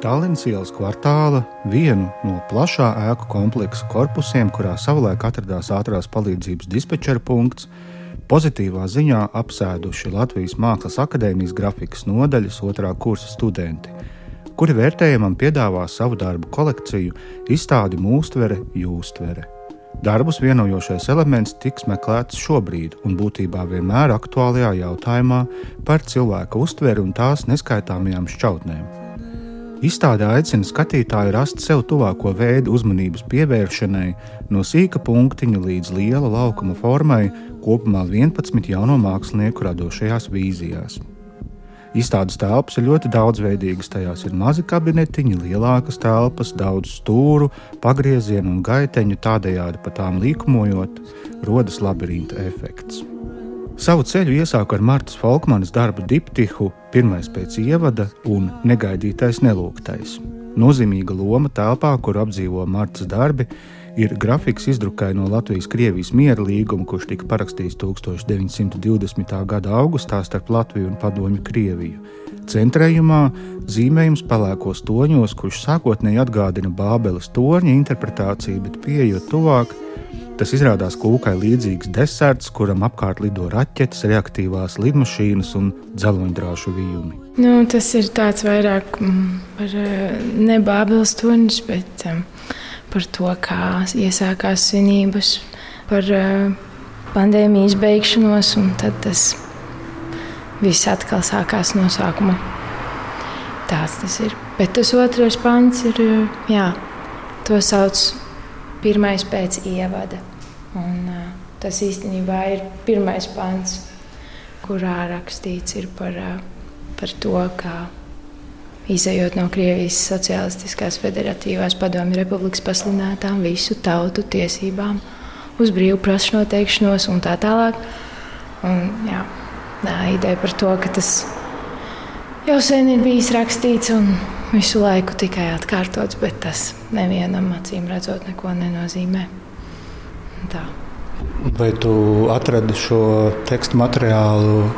Tallinas ielas kvartāla vienu no plašā ēku kompleksa korpusiem, kurā savulaik atradās ātrās palīdzības dispečera punkts, pozitīvā ziņā apsēduši Latvijas Mākslas akadēmijas grafikas nodaļas otrā kursa studenti, kuri vērtējumam piedāvā savu darbu kolekciju, izstādi mūstvere, jūstvere. Darbus vienojošais elements tiks meklēts šobrīd un būtībā vienmēr aktuālajā jautājumā par cilvēka uztveri un tās neskaitāmajām šķautnēm. Izstādē aicina skatītāju rast sev tuvāko veidu uzmanības pievēršanai, no sīka punktiņa līdz liela laukuma formai, kopumā 11 jauno mākslinieku radošajās vīzijās. Izstādes telpas ir ļoti daudzveidīgas. Tajās ir mazi kabinetiņi, lielākas telpas, daudz stūru, pagriezienu un gaiteņu, tādējādi pa tām līkumojot, rodas labirinta efekts. Savu ceļu iesāku ar Martas Falkmanas darbu diptihu, pirmais pēc ievada un negaidītais nelūgtais. Nozīmīga loma telpā, kur apdzīvo Martas darbi, ir grafiks izdrukai no Latvijas-Krievijas miera līguma, kurš tika parakstīts 1920. gada augustā starp Latviju un Padomju Krieviju. Centrējumā zīmējums pelēkos toņos, kurš sākotnēji atgādina Bābeles torņa interpretāciju, bet pieejot tuvāk, Tas izrādās kūkai līdzīgs deserts, kuram apkārt lido raķetes, reaktīvās lidmašīnas un dzeloņdrāšu vījumi. Nu, tas ir tāds vairāk mm, par eh, ne Bābeles torņus, bet um, par to, kā iesākās svinības, par uh, pandēmijas beigšanos, un tad tas viss atkal sākās no sākuma. Tāds tas ir. Bet tas otrais pants ir, jā, to sauc pirmais pēc ievada. Un, tas īstenībā ir pirmais pants, kurā rakstīts par, par to, kā izējot no Krievijas Socialistiskās Federatīvās Padomju Republikas pasludinātām visu tautu tiesībām uz brīvu prašnoteikšanos un tā tālāk. Un, jā, tā ideja par to, ka tas jau sen ir bijis rakstīts un visu laiku tikai atkārtots, bet tas nevienam acīm redzot neko nenozīmē. Tā. Vai tu atradi šo tekstu materiālu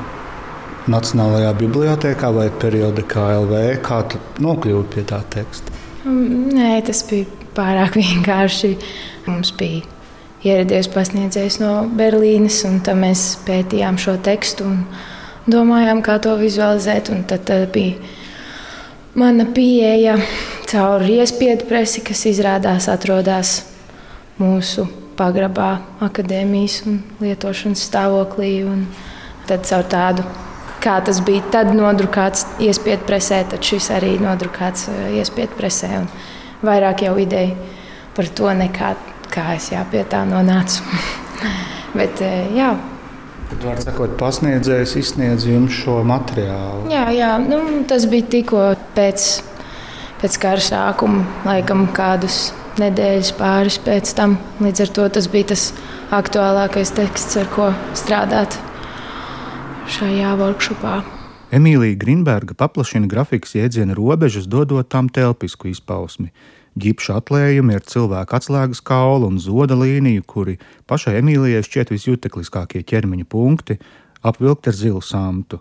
Nacionālajā bibliotekā vai periodikā LV? Kā tu nokļuvi pie tā teksta? Mm, nē, tas bija pārāk vienkārši. Mums bija ieradies pasniedzējs no Berlīnes, un mēs pētījām šo tekstu un domājām, kā to vizualizēt. Tad, tad bija mana pieeja caur iespiedu presi, kas izrādās atrodas mūsu pagrabā, akadēmijas un lietošanas stāvoklī. Un tad caur tādu, kā tas bija tad nodrukāts iespiedu presē, tad šis arī drukāts uh, iespiedu presē. Un vairāk jau ideja par to, nekā kā es jā, pie tā nonācu. Bet, uh, jā. Tad, var sakot, pasniedzējs izsniedz jums šo materiālu. Jā, jā nu, tas bija tikko pēc, pēc kara sākuma, laikam kādus nedēļas pāris pēc tam. Līdz ar to tas bija tas aktuālākais teksts, ar ko strādāt šajā workshopā. Emīlija Grunberga paplašina grafikas jēdziena robežas, dodot tam telpisku izpausmi. Ģipša atlējumi ir cilvēka atslēgas kaula un zoda līnija, kuri pašai Emīlijai šķiet visjutekliskākie ķermeņa punkti, apvilkti ar zilu samtu.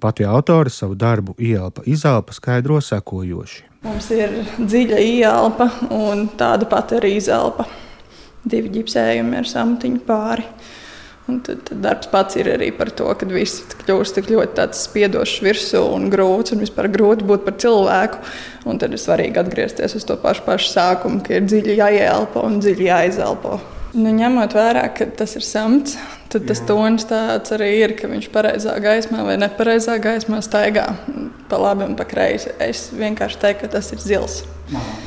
Pati autore savu darbu ielpa izelpa skaidro sekojoši. Mums ir dziļa ieelpa un tāda pati arī izelpa. Divi ģipsējumi ar samtiņu pāri. Un tad, tad darbs pats ir arī par to, ka viss kļūst tik ļoti spiedošs virsū un grūts, un vispār grūti būt par cilvēku. Un tad ir svarīgi atgriezties uz to pašu, pašu sākumu, ka ir dziļi jāielpo un dziļi jāizelpo. Nu, ņemot vērā, ka tas ir samts, tad tas tonis tāds arī ir, ka viņš pareizā gaismā vai nepareizā gaismā staigā pa labi un pa kreisi. Es vienkārši teiktu, ka tas ir zils.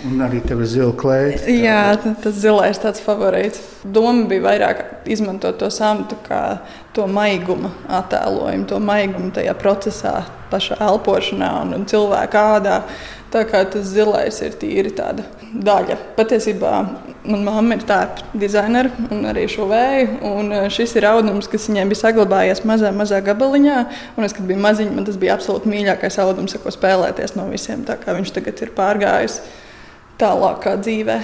Un arī tev ir zila klēja. Jā, tas zilais tāds favorīts. Doma bija vairāk izmantot to samtu kā to maiguma attēlojumu, to maigumu tajā procesā, pašā elpošanā un, un cilvēka ādā. Tā kā tas zilais ir tīri tāda daļa. Patiesībā Manā mamma ir tērpa dizainere un arī šuvēja. Eh, šis ir audums, kas viņai bija saglabājies mazā, mazā gabaliņā. Un es, kad biju maziņa, man tas bija absolūti mīļākais audums, ar ko spēlēties no visiem. Tā kā viņš tagad ir pārgājis tālākā dzīvē.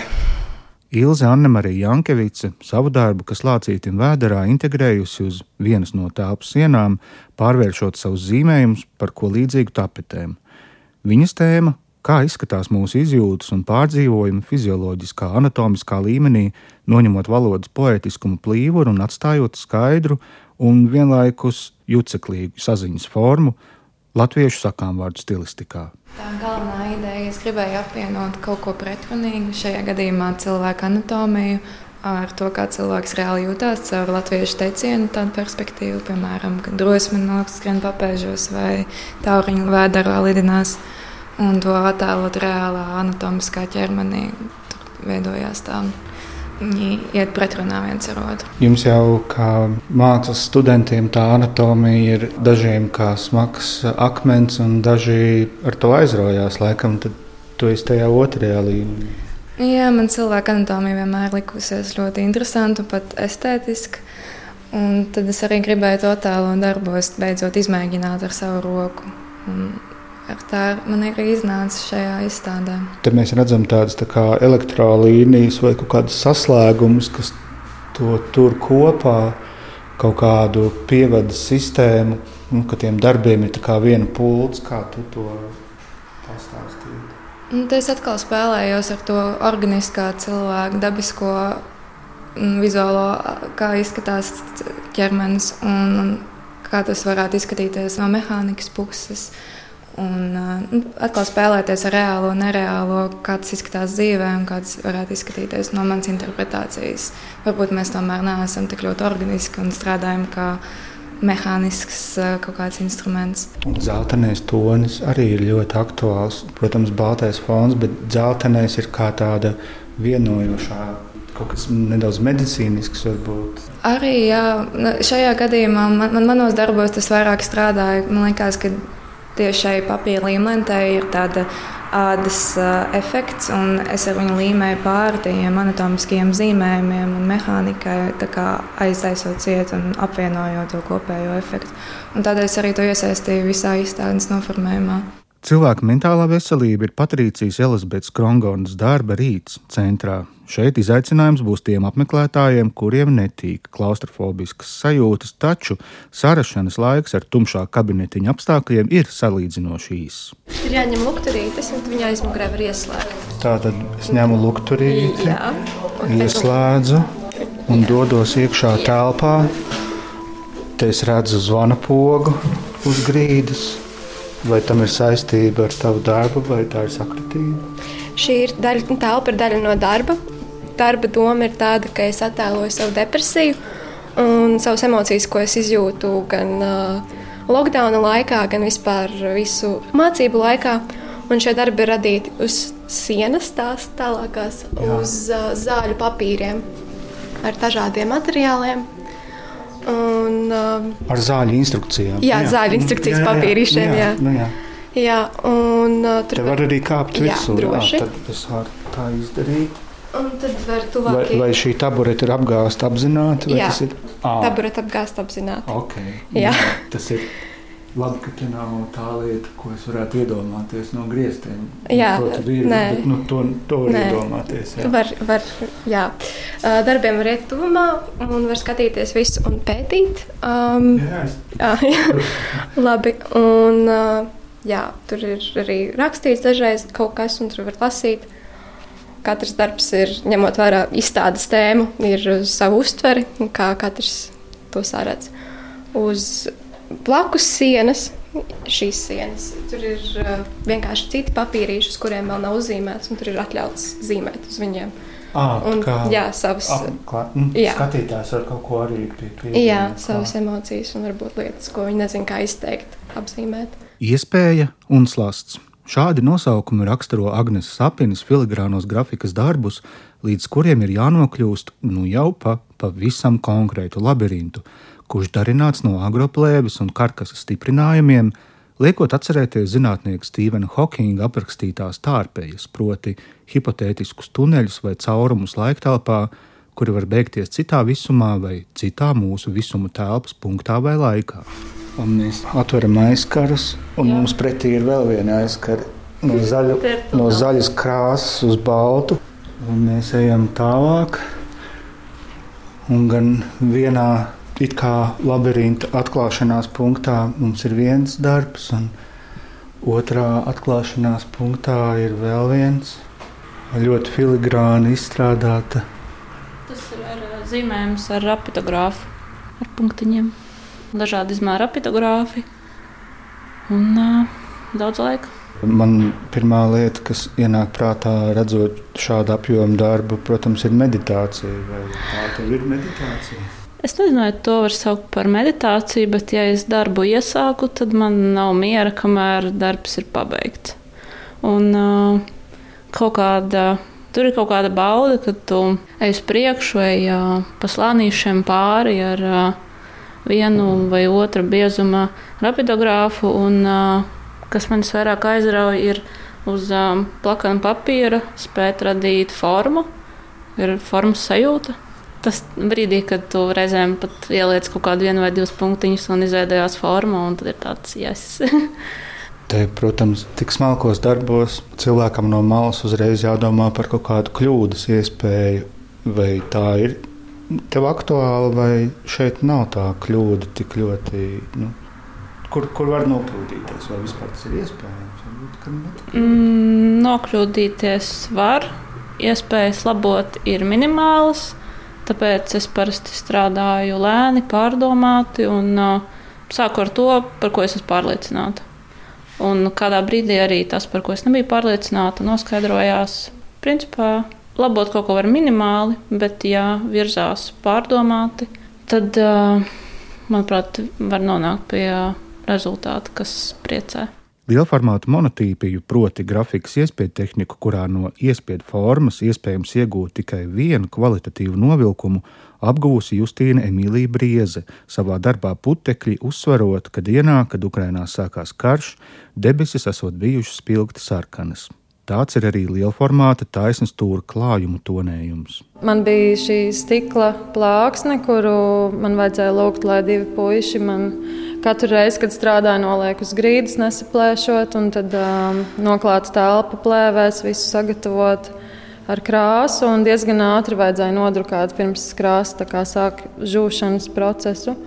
Ilze Annemarija Jankevice savu darbu, kas lācītim vēderā, integrējusi uz vienas no telpas sienām, pārvēršot savus zīmējumus par ko līdzīgu tapetēm. Viņas tēma kā izskatās mūsu izjūtas un pārdzīvojumi fizioloģiskā, anatomiskā līmenī, noņemot valodas poetiskumu plīvuru un atstājot skaidru un vienlaikus juceklīgu saziņas formu latviešu sakām vārdu stilistikā. Tā galvenā ideja, es gribēju apvienot kaut ko pretrunīgu, šajā gadījumā cilvēku anatomiju, ar to, kā cilvēks reāli jūtas caur latviešu teicienu, tādu perspektīvu, piemēram, kad drosme nokrien papēžos vai tauriņu vēdā lidinās, un to attēlot reālā anatomiskā ķermenī. Tur veidojās tā. Viņi iet pretrunā viens ar otru. Jums jau kā mākslas studentiem tā anatomija ir dažiem kā smags akmens, un daži ar to aizraujās. Laikam, tad tu esi tajā otrajā līmenī. Jā, man cilvēka anatomija vienmēr likusies ļoti interesanta pat estētiska. Un tad es arī gribēju to tēlu un darbos beidzot izmēģināt ar savu roku. Un tā man ir iznācis šajā izstādē. Te mēs redzam tādas tā elektrolīnijas vai kaut kādas saslēgumus, kas to tur kopā, kaut kādu pievades sistēmu, nu, ka tiem darbiem ir viena pults, kā tu to pastāstīji. Nu, es atkal spēlējos ar to organiskā cilvēka dabisko mm, vizuālo, kā izskatās ķermenis un, un kā tas varētu izskatīties no mehānikas puses. Un uh, atkal spēlēties ar reālo un nereālo, kā tas izskatās dzīvē un kā tas varētu izskatīties no manas interpretācijas. Varbūt mēs tomēr neesam tik ļoti organiski un strādājam kā mehānisks eh, kaut kāds instruments. Zeltenais tonis arī ir ļoti aktuāls. Protams, baltais fons, bet zeltenais ir kā tāda vienojošā. Kaut kas nedaudz medicīnisks, varbūt. Arī jā, nu, šajā gadījumā man, man manos darbos tas vairāk strādāja. Man liekas, ka tieši šai papīra līmenī ir tāda ādas efekts, un es ar viņu līmēju pāri tiem anatomiskiem zīmējumiem un mehānikai, aizaisot cietu un apvienojot to kopējo efektu. Un tādēļ es arī to iesaistīju visā izstādes noformējumā. Cilvēka mentālā veselība ir Patrīcijas Elizabetes Krongonas darba rīts centrā. Šeit izaicinājums būs tiem apmeklētājiem, kuriem netīk klaustrofobiskas sajūtas, taču sarašanas laiks ar tumšā kabinetiņa apstākļiem ir salīdzinoši īss. Ir jāņem lukturītes, un viņa aizmugurē var ieslēgt. Tā tad es ņemu lukturīti, ieslēdzu un dodos iekšā telpā. Te es redzu zvana pogu uz grīdas Vai tam ir saistība ar tavu darbu, vai tā ir sakritība? Šī ir daļa, telpa ir daļa no darba. Darba doma ir tāda, ka es attēloju savu depresiju un savas emocijas, ko es izjūtu gan uh, lockdowna laikā, gan vispār visu mācību laikā. Un šie darbi ir radīti uz sienas, tās tālākās, Jā. uz uh, zāļu papīriem ar dažādiem materiāliem. Un, um, Ar zāļu instrukcijām. Jā, jā. zāļu instrukcijas papīrīšiem. Jā, jā. Nu, jā. jā, un uh, tur var arī kāpt virsū. Jā. Jā, tad es varu tā izdarīt. Un tad var tuvāk. Vai, vai šī tabureta ir apgāzta apzināti? Jā, tas ir tabureta apgāzta apzināti. Okay. Jā. jā, tas ir. Labi, ka tā nav tā lieta, ko es varētu iedomāties no grieztiem. Jā, ir, nē, bet, nu, to, to var nē. iedomāties. Jā. Var, var, jā. Darbiem var iet tuvumā un var skatīties visu un pētīt. Um, jā, es... jā. Labi, un jā, tur ir arī rakstīts dažreiz kaut kas, un tur var lasīt. Katrs darbs ir, ņemot vērā izstādes tēmu, ir savu uztveri, kā katrs to sāredz. Uz blakus sienas. Šīs sienas. Tur ir uh, vienkārši citi papīrīši, uz kuriem vēl nav uzzīmēts, un tur ir atļauts zīmēt uz viņiem. À, un, kā, jā, savas mm, jā. skatītājs var kaut ko arī pieņemt. Jā, savas klāt. emocijas un varbūt lietas, ko viņi nezina, kā izteikt, apzīmēt. Iespēja un slasts. Šādi nosaukumi raksturo Agnēs Sapinas filigrānos grafikas darbus, līdz kuriem ir jānokļūst nu jau pa pavisam konkrētu labirintu, kurš darināts no agroplēves un karkasas stiprinājumiem, liekot atcerēties zinātnieka Stīvena Hokinga aprakstītās tārpējas, proti, hipotētiskus tuneļus vai caurumus laiktelpā, kuri var beigties citā visumā vai citā mūsu visuma telpas punktā vai laikā. Un mēs atveram aizkarus, un Jā. mums pretī ir vēl viena aizkara no, zaļu, no zaļas krāsas uz baltu. Un mēs ejam tālāk, un gan vienā it kā labirinta atklāšanās punktā mums ir viens darbs, un Otrā atklāšanās punktā ir vēl viens ļoti filigrāni izstrādāta. Tas ir ar zīmējums ar rapidogrāfu, ar punktiņiem. Dažādi izmēra rapidogrāfi un uh, daudz laika. Man pirmā lieta, kas ienāk prātā, redzot šādu apjomu darbu, protams, ir meditācija. Vai tā ir meditācija? Es nezinu, vai to var saukt par meditāciju, bet, ja es darbu iesāku, tad man nav miera, kamēr darbs ir pabeigts. Un uh, kaut kāda, tur ir kaut kāda bauda, kad tu ej uz priekšu, ej uh, pa slānīšiem pāri ar uh, vienu vai otru biezuma rapidogrāfu. Un, uh, kas man vairāk aizrauja, ir uz um, plakana papīra spēt radīt formu, ir formas sajūta. Tas brīdī, kad tu reizēm pat ieliec kaut kādu vienu vai divus punktiņus un izveidojās forma, un tad ir tāds jāsas. Te, protams, tik smalkos darbos cilvēkam no malas uzreiz jādomā par kaut kādu kļūdas iespēju. Vai tā ir tev aktuāla, vai šeit nav tā kļūda tik ļoti nu, kur, kur var nokļūdīties, vai vispār tas ir iespējams? Mm, nokļūdīties var, iespējas labot ir minimālas. Tāpēc es parasti strādāju lēni, pārdomāti un sāku ar to, par ko es esmu pārliecināta. Un kādā brīdī arī tas, par ko es nebiju pārliecināta, noskaidrojās. Principā labot kaut ko var minimāli, bet, ja virzās pārdomāti, tad, manuprāt, var nonākt pie rezultāti, kas priecē. Lielformāta monotīpiju, proti, grafikas iespēju tehniku, kurā no iespēju formas iespējams iegūt tikai vienu kvalitatīvu novilkumu, apgūsi Justīna Emīlija Brieze savā darbā Putekļi, uzsverot, ka dienā, kad Ukrainā sākās karš, debesis esot bijušas spilgti sarkanas. Tāds ir arī lielformāta taisnas stūra klājuma tonējums. Man bija šī stikla plāksne, kuru man vajadzēja lūgt, lai divi puiši man katru reizi, kad strādāju, nolieku uz grīdas, nesaplēšot, un tad um, noklātu telpu plēvēs, visu sagatavot ar krāsu. Diezgan ātri vajadzēja nodrukāt pirms krāsa sāk žūšanas procesu.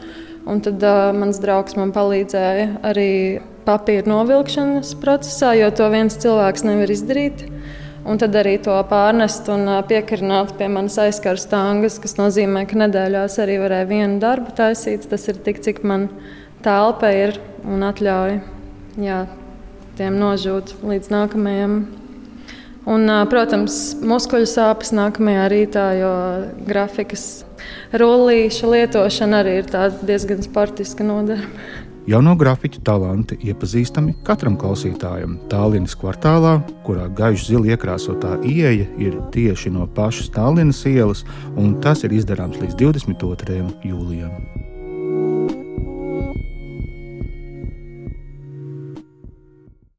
Un tad uh, mans draugs man palīdzēja arī papīra novilkšanas procesā, jo to viens cilvēks nevar izdarīt. Un tad arī to pārnest un piekarināt pie manas aizkaras tangas, kas nozīmē, ka nedēļās arī varēja vienu darbu taisīt. Tas ir tik, cik man telpa ir un atļauj jā, tiem nožūt līdz nākamajam. Un, protams, muskuļu sāpes nākamajā rītā, jo grafikas rullīša lietošana arī ir diezgan sportiska nodarbe. Jauno grafiķu talanti iepazīstami katram klausītājam. Tālīnas kvartālā, kurā gaiši zila iekrāsotā ieeja ir tieši no pašas Tālīnas ielas, un tas ir izdarāms līdz 22. jūlijam.